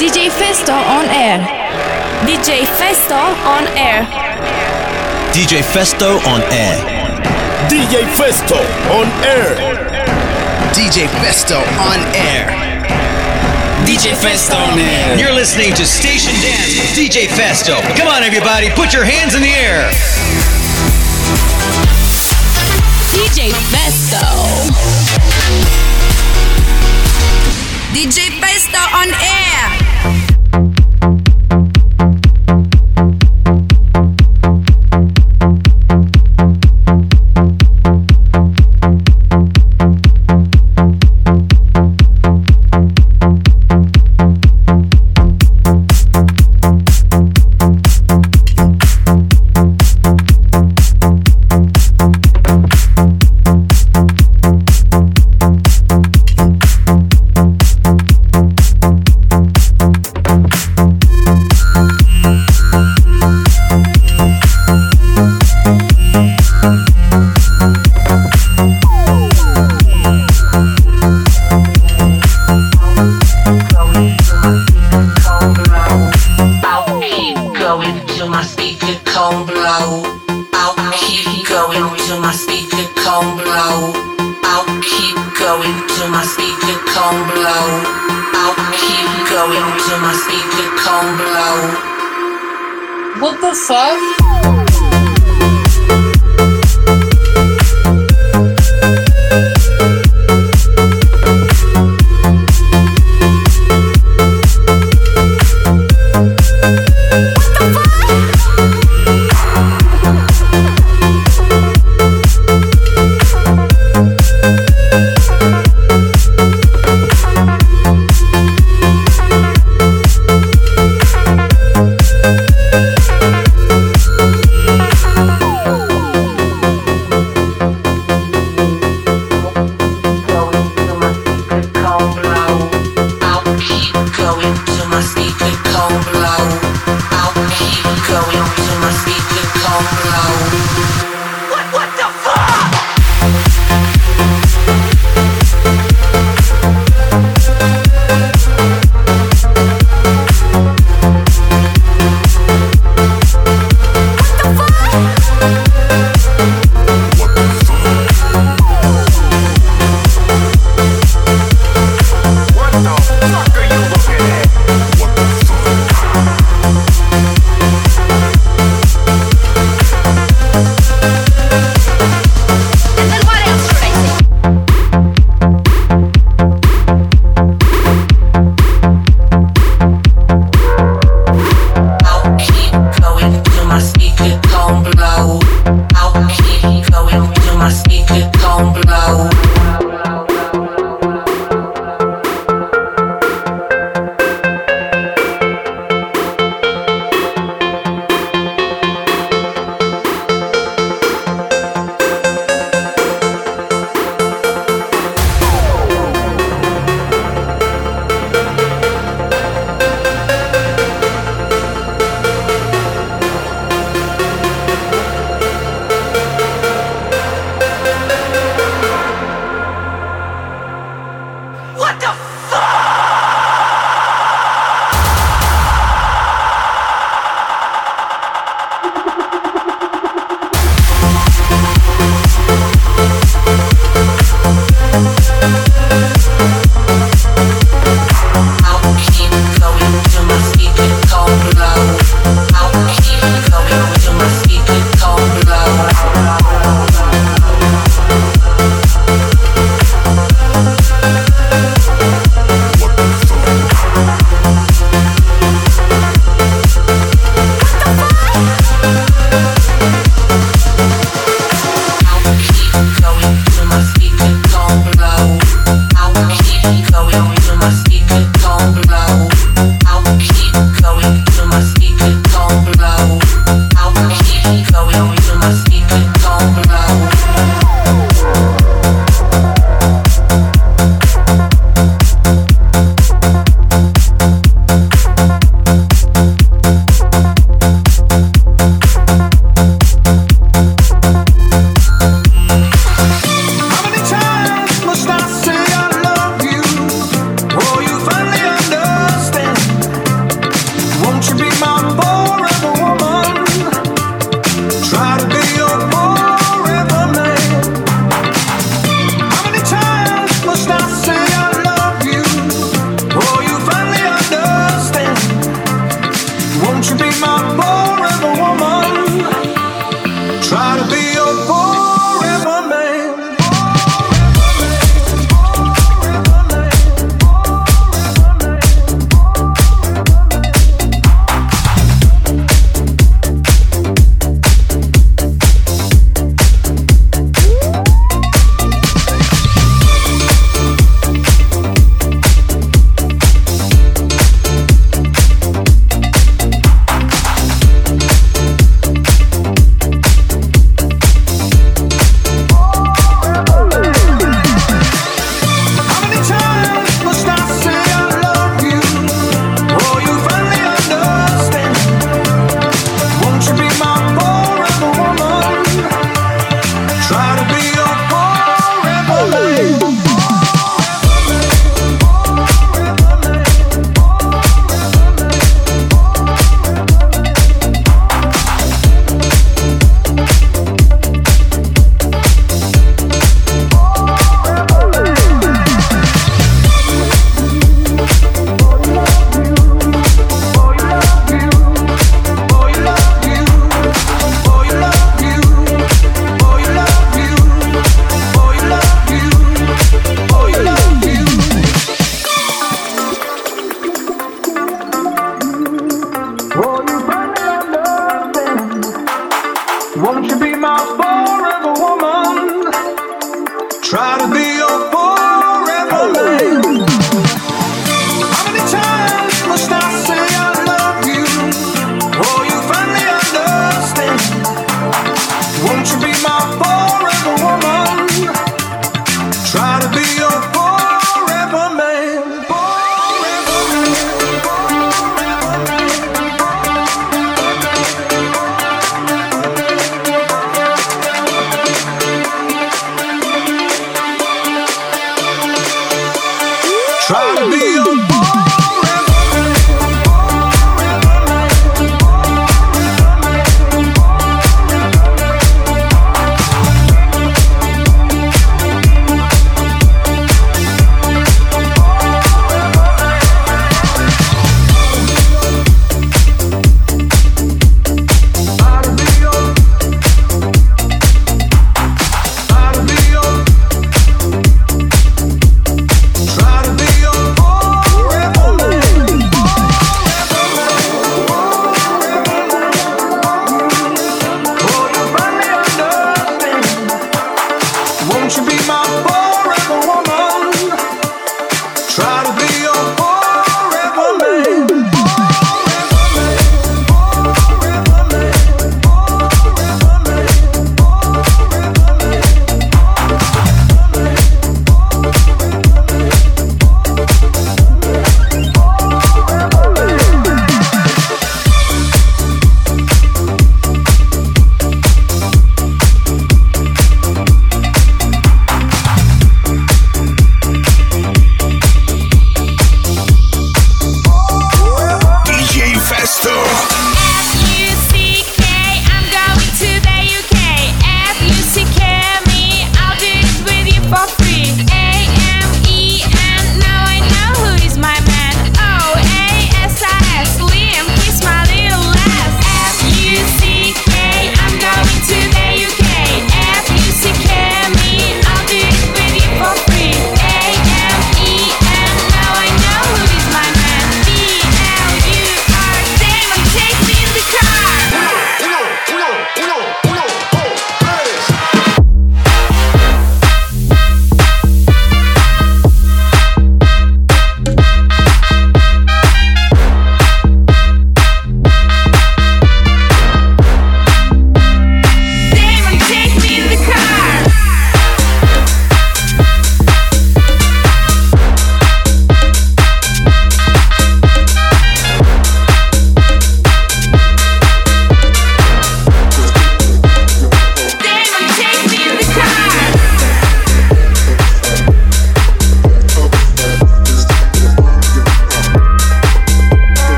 DJ Festo on air. DJ Festo on air. DJ Festo on air. DJ Festo on air. DJ Festo on air. DJ Festo on air. You're listening to Station Dance with DJ Festo. Come on, everybody, put your hands in the air. DJ Festo. DJ Festo on air.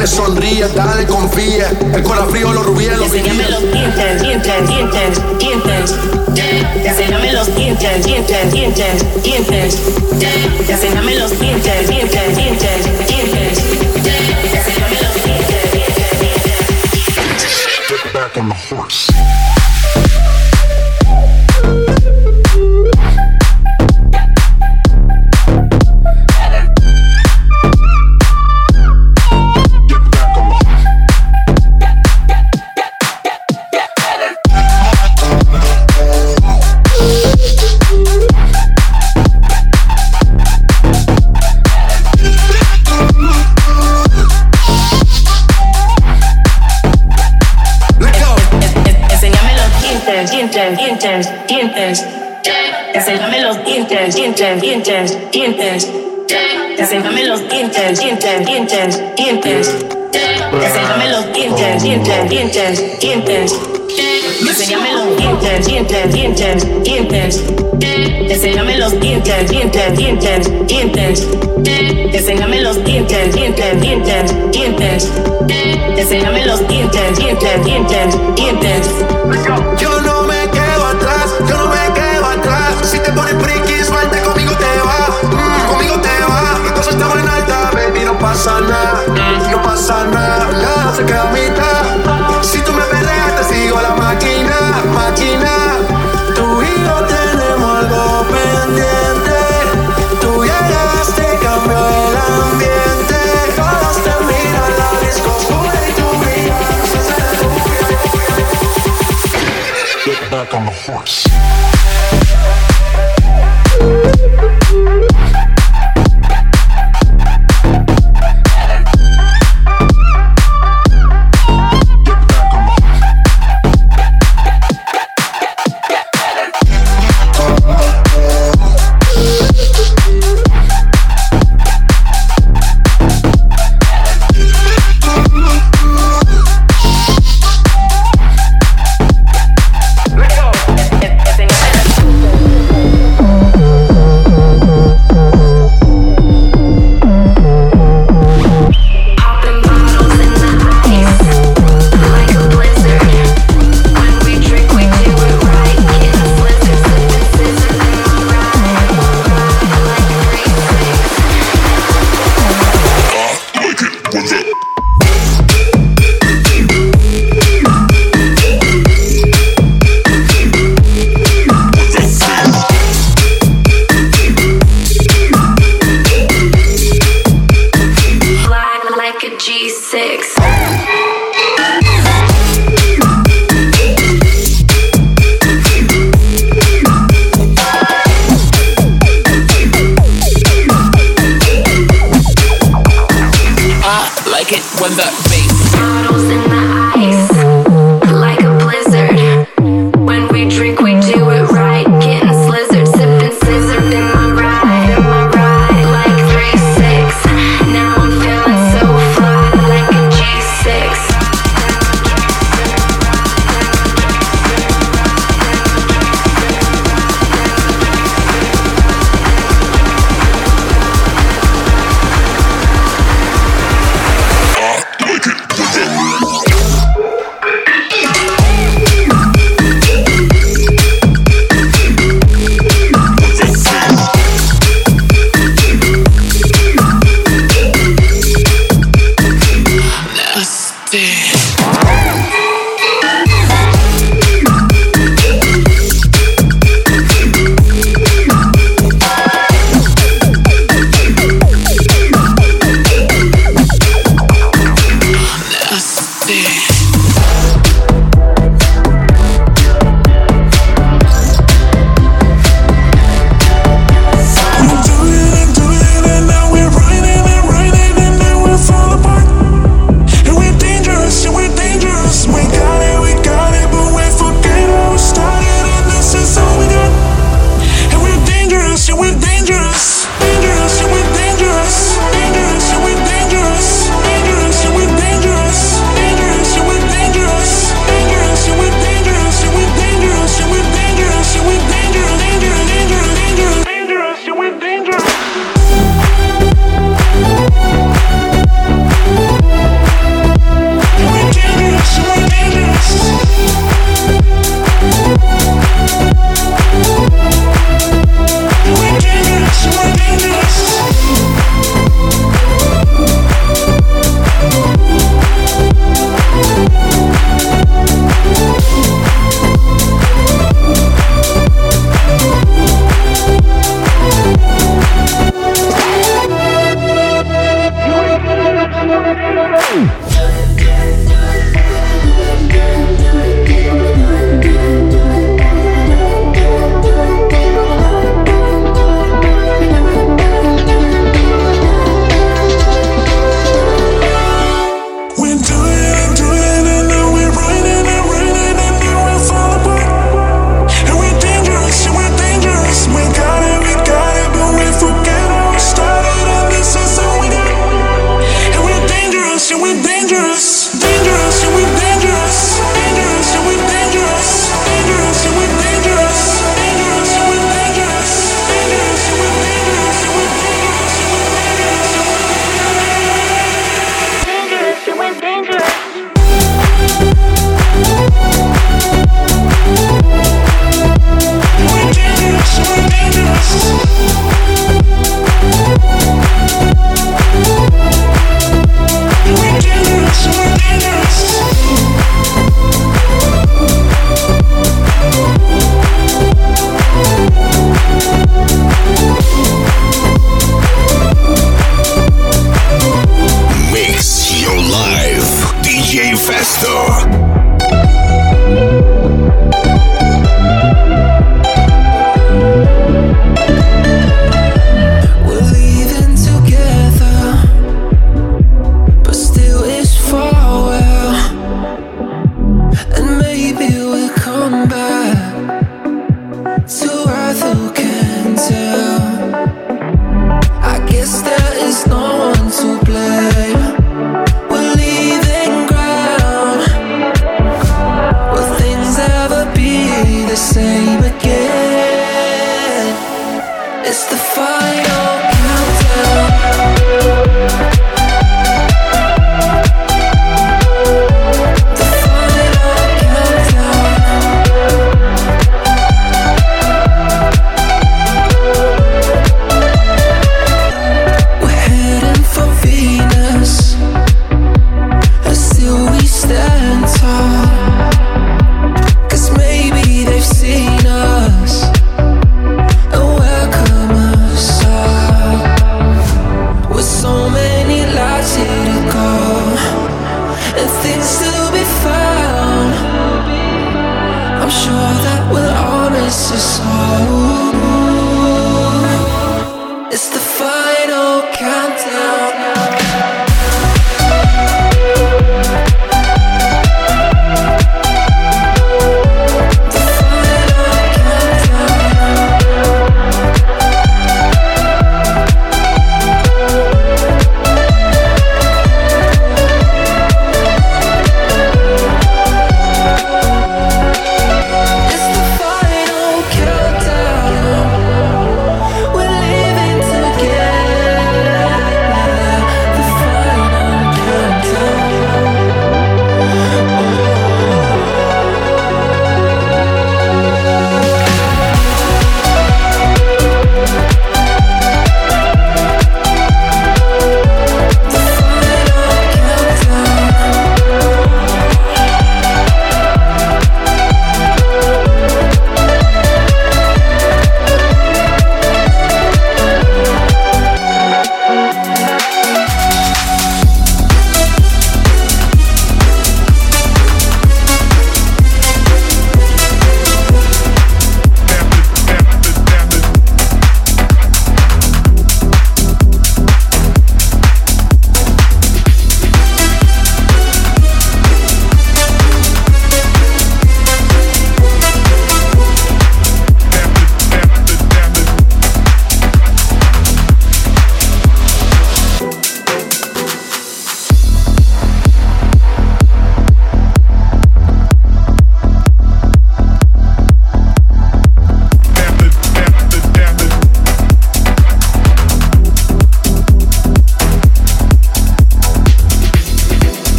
Alessandria, da dientes, dientes, dientes. Desenjame los dientes, dientes, dientes, dientes. Desenjame los dientes, dientes, dientes, dientes. Desenjame los dientes, dientes, dientes, dientes. Desenjame los dientes, dientes, dientes, dientes. Desenjame los dientes, dientes, dientes, dientes. Los dientes, dientes, dientes, dientes. Yo no me quedo atrás, yo no me quedo atrás. Si te pones on the horse.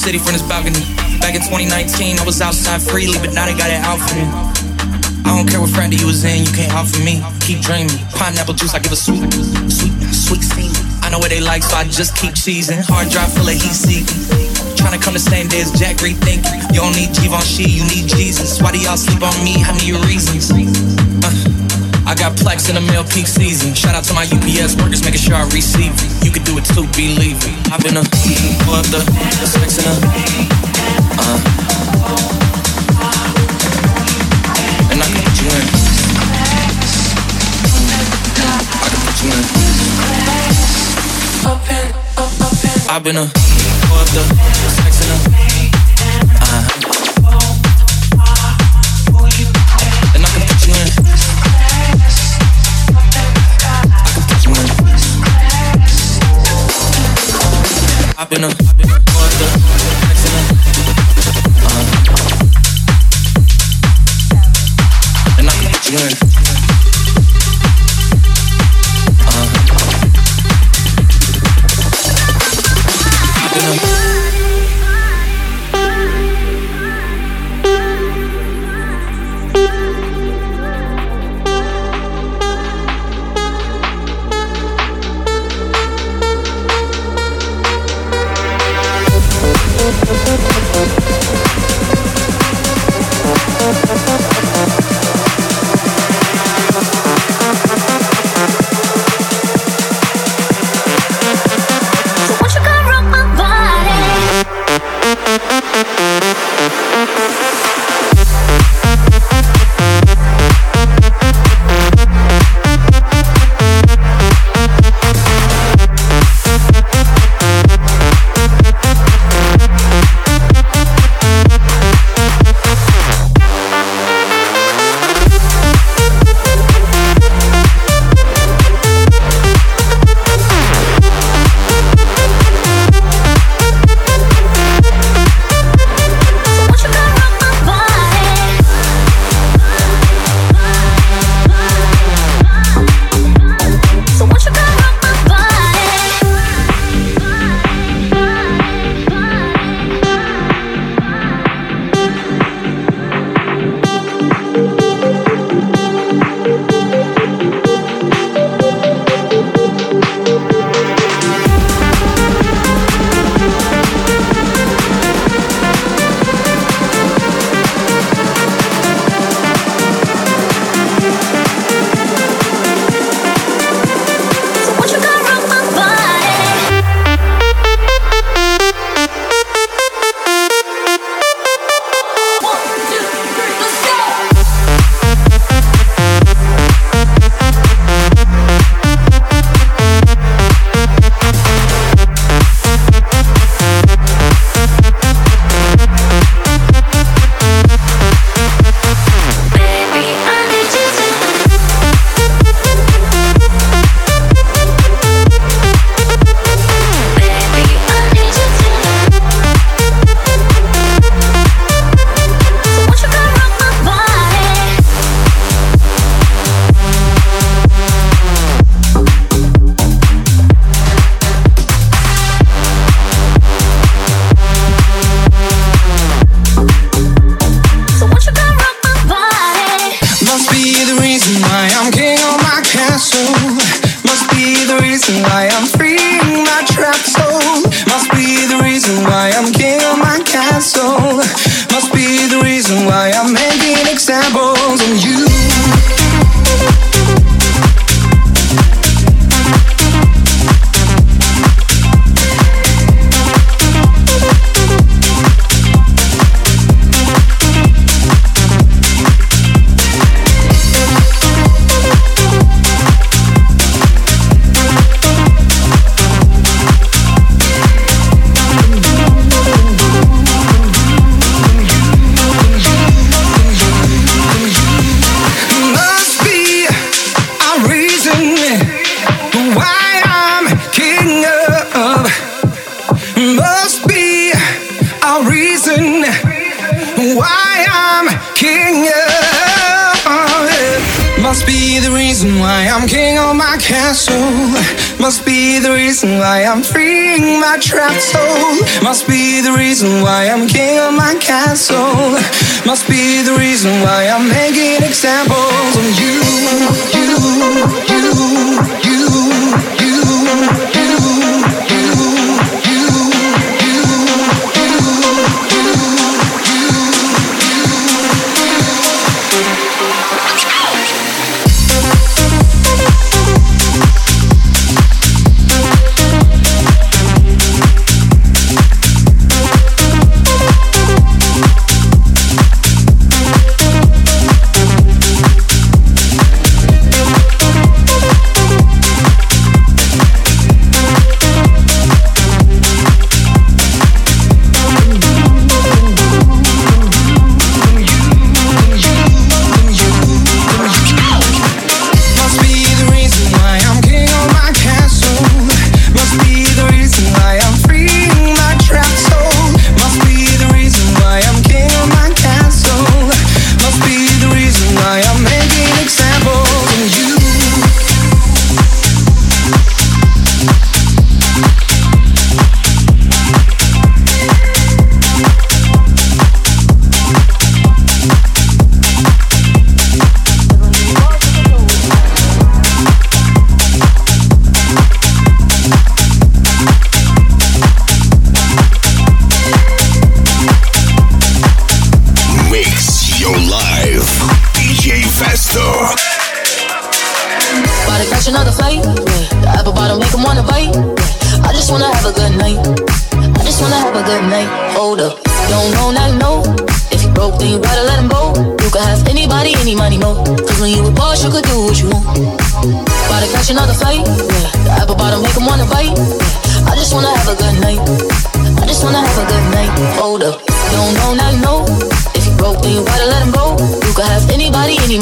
city from this balcony. Back in 2019, I was outside freely, but now they got it out for me. I don't care what friend you was in, you can't offer me. Keep dreaming. Pineapple juice, I give a sweet, sweet, sweet. I know what they like, so I just keep cheesing. Hard drive full of heat seeking. Trying to come the same day as Jack, rethink. You don't need Givenchy, you need Jesus. Why do y'all sleep on me? How many reasons? Uh, I got Plex in the mail peak season. Shout out to my UPS workers, making sure I receive it. You can do it too, believe it. I've been a up the, specs in a, uh, and I can put you in. I can put you in. I've been a up the, I've been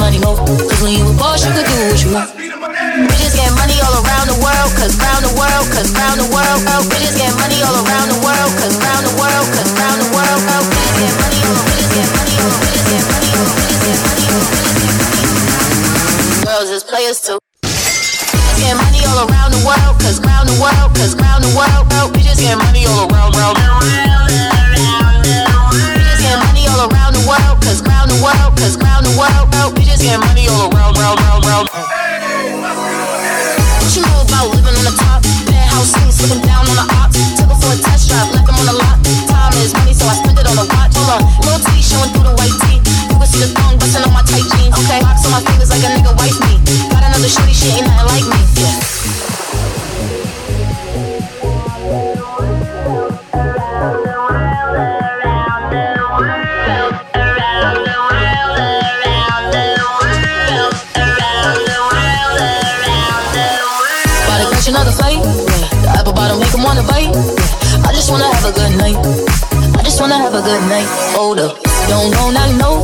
money, mo. Cause when you a boss, you could do what you want. Bitches get money all around the world, cause round the world, cause round the world, oh, bitches get money all around the world, cause round the world, cause round the world, oh, bitches get money all, bitches get money all, bitches get money all, bitches get money all, bitches get money. Girls is players too. Get money all around the world, cause round the world, cause round the world, oh, bitches get money all around, round, round. Bitches world, cause round the world, cause round the world, oh, bitches get money all around, round, round, round. What you know about living on the top? Penthouse suites, looking down on the ops. Took her for a test drive, left them on the lot. Time is money, so I spend it on a watch. Hold on, little T showing through the white tee. You can see the thong busting on my tight jeans. Okay, box on my fingers like a nigga wife me. Got another shorty, she ain't nothing like me. Yeah. Wanna bite. I just wanna have a good night. I just wanna have a good night. Hold up. Don't know, now you know.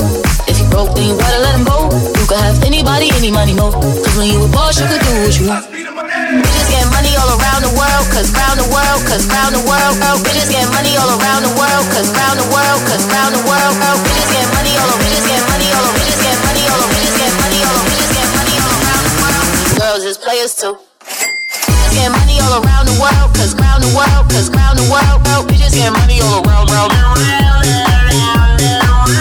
If you broke, then you gotta let him go. You could have anybody, any money, mo. Cause when you a boss, you could do what you want. Bitches get money all around the world, cause round the world, cause round the world, oh. Bitches get money all around the world, cause round the world, cause round the world, oh. Bitches get money all over, bitches get money all over, bitches get money all over, bitches get money all over, bitches get money all around the world. Girls is players too. Bitches get money all around the world, cause round the world, cause round the world, oh. Bitches get money all around, round, round.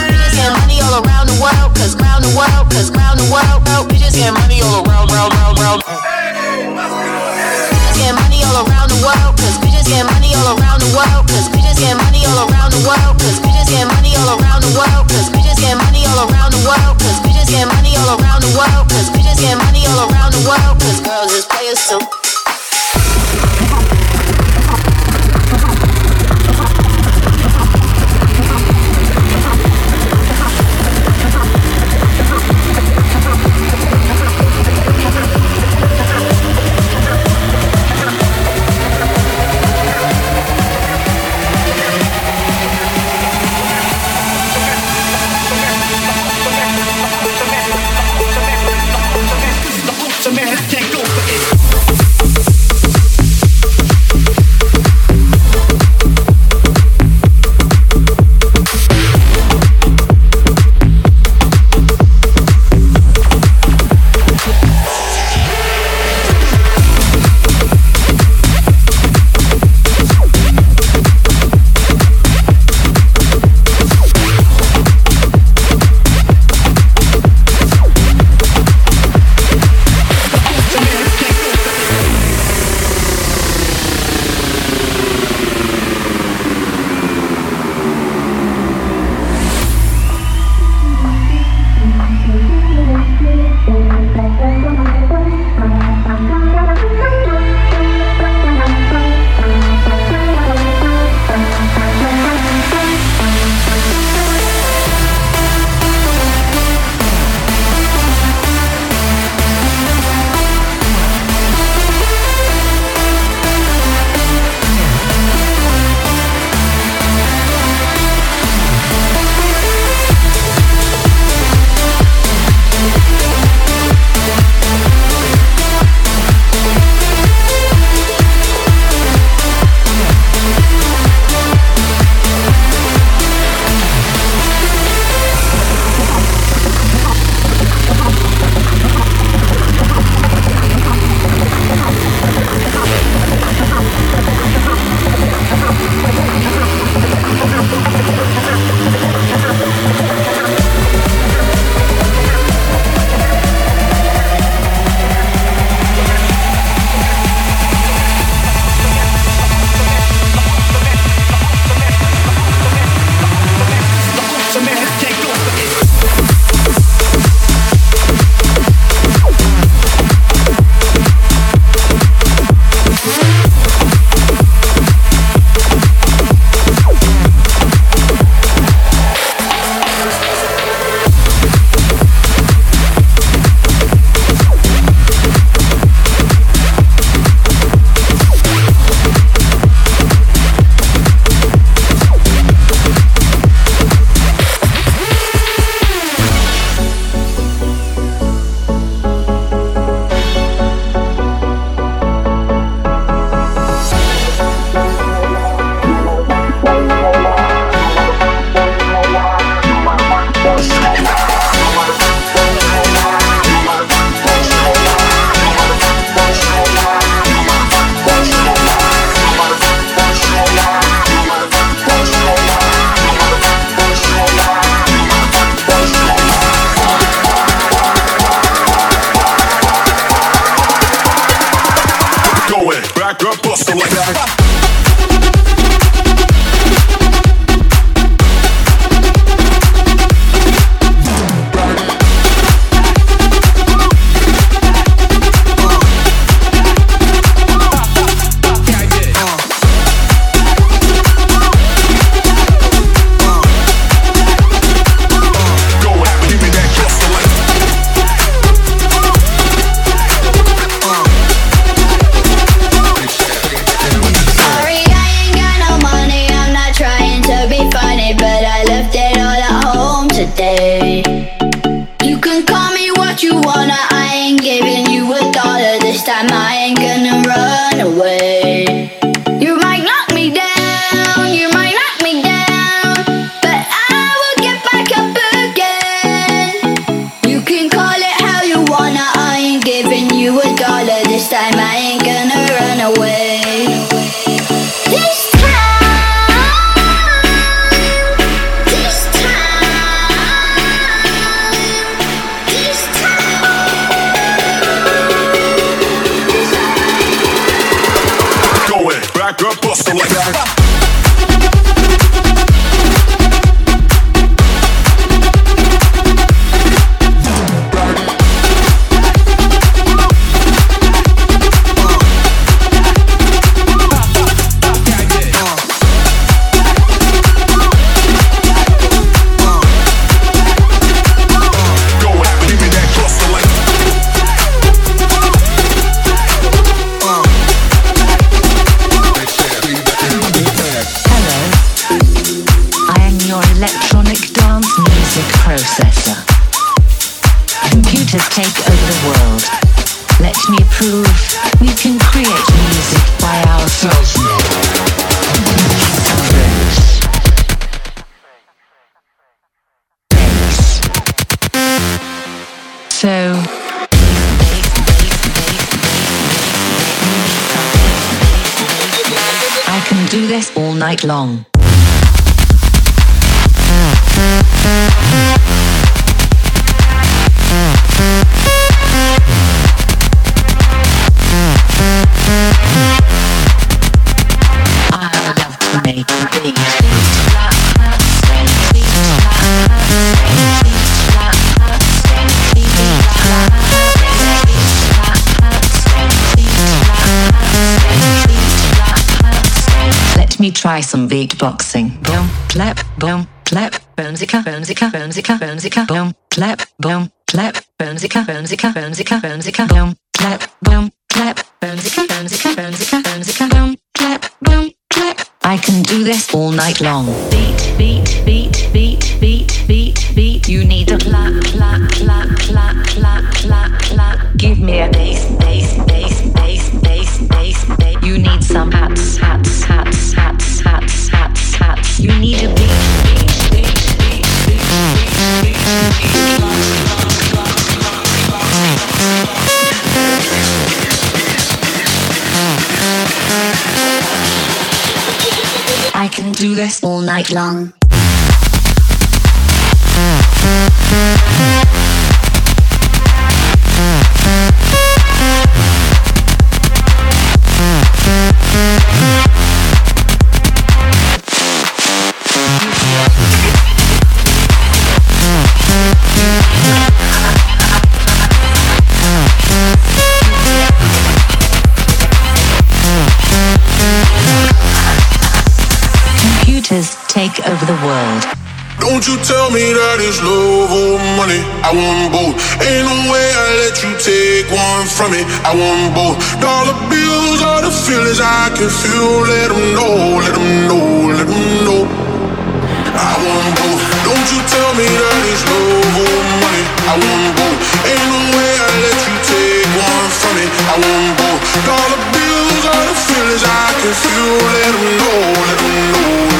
Bitches get money all around the world, cause round the world, cause round the world, oh. Bitches get money all around, round, round, round. Bitches get money all around the world, cause bitches get money all around the world, night long. Try some beatboxing. Boom, clap, boom, clap, boomzika, boomzika, boomzika, boomzika, boom, clap, boom, clap, boomzika, boomzika, boomzika, boomzika, boom, clap, boom, clap, boomzika, boomzika, boomzika, boomzika, boom, clap, boom, clap. I can do this all night long. Beat, beat, beat, beat, beat, beat, beat. You need a clap, clap, clap, clap, clap, clap, clap. Give me a bass, bass, bass, bass, bass, bass, bass. You need some hats, hats, do this all night long. Take over the world. Don't you tell me that it's love or money. I want both. Ain't no way I let you take one from me. I want both. Dollar bills are the feelings I can feel. Let them know, let them know, let them know. I want both. Don't you tell me that it's love or money. I want both. Ain't no way I let you take one from me. I want both. Dollar bills are the feelings I can feel. Let them know, let them know.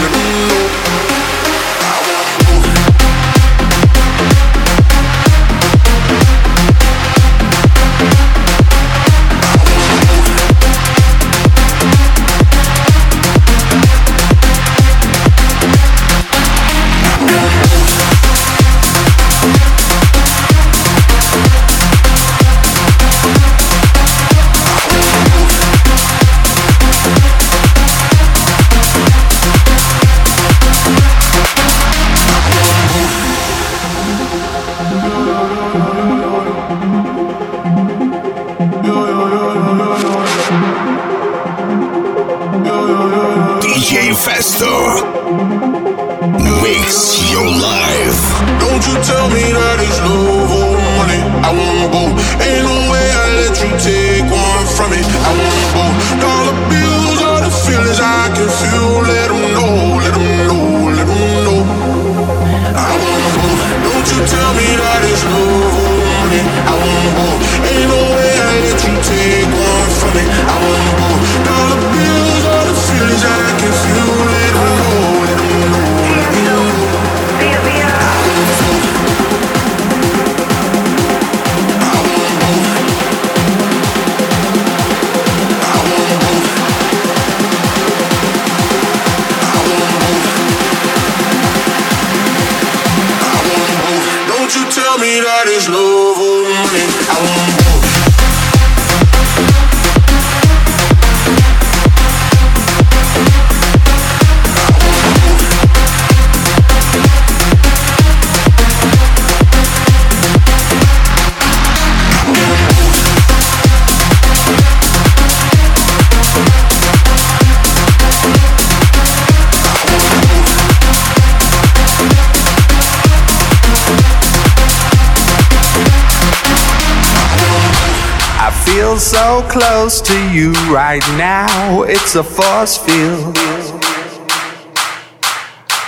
so close to you right now, it's a force field.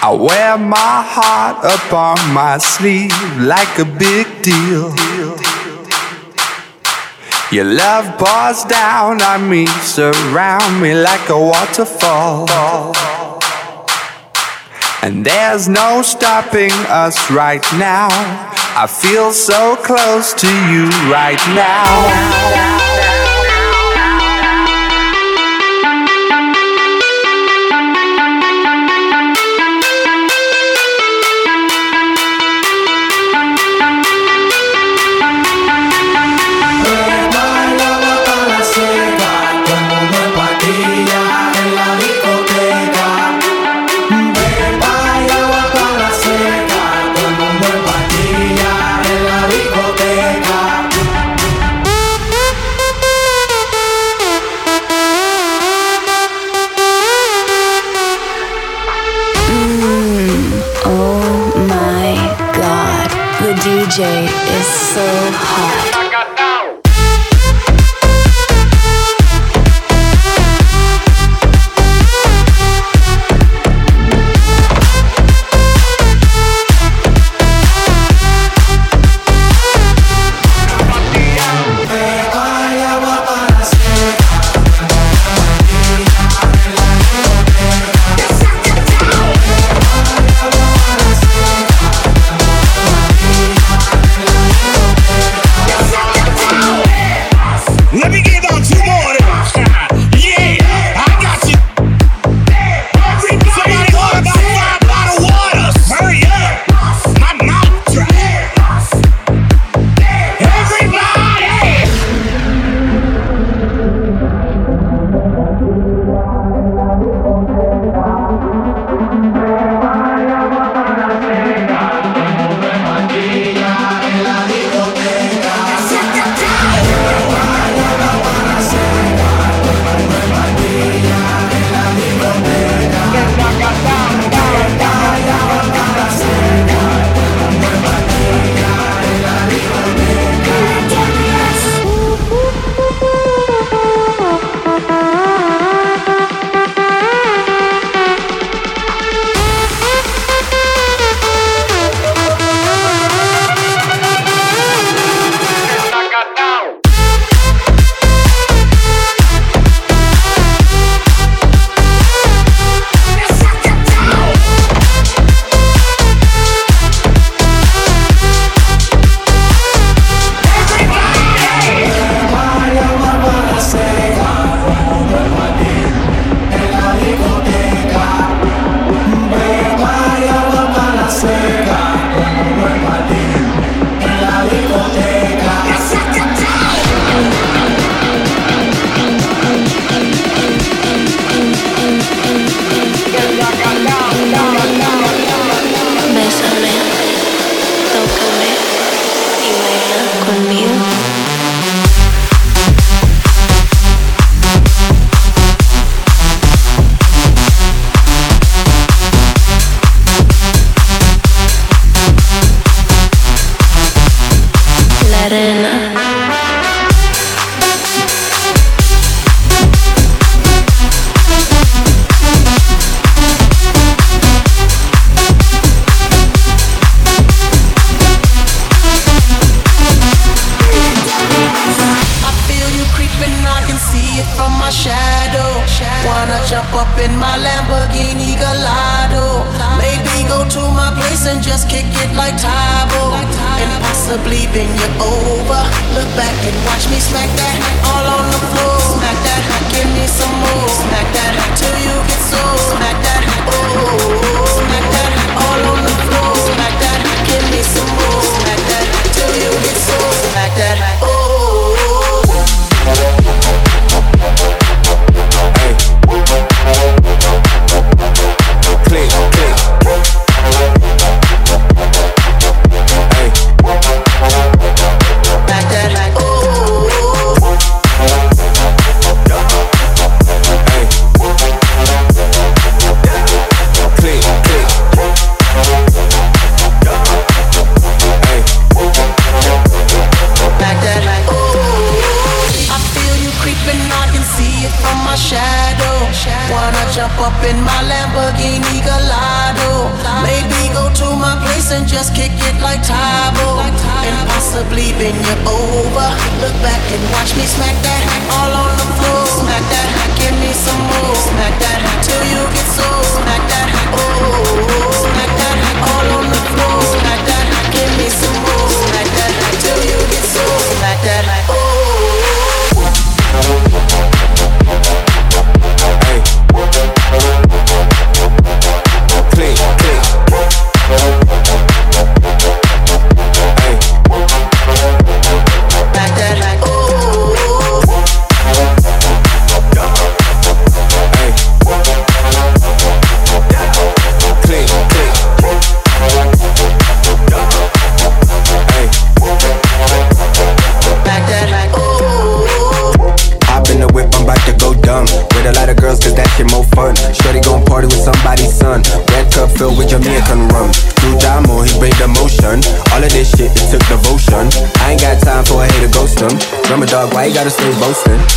I wear my heart up on my sleeve like a big deal. Your love pours down on me, surround me like a waterfall. And there's no stopping us right now. I feel so close to you right now. DJ is so hot. Gotta stay boasting?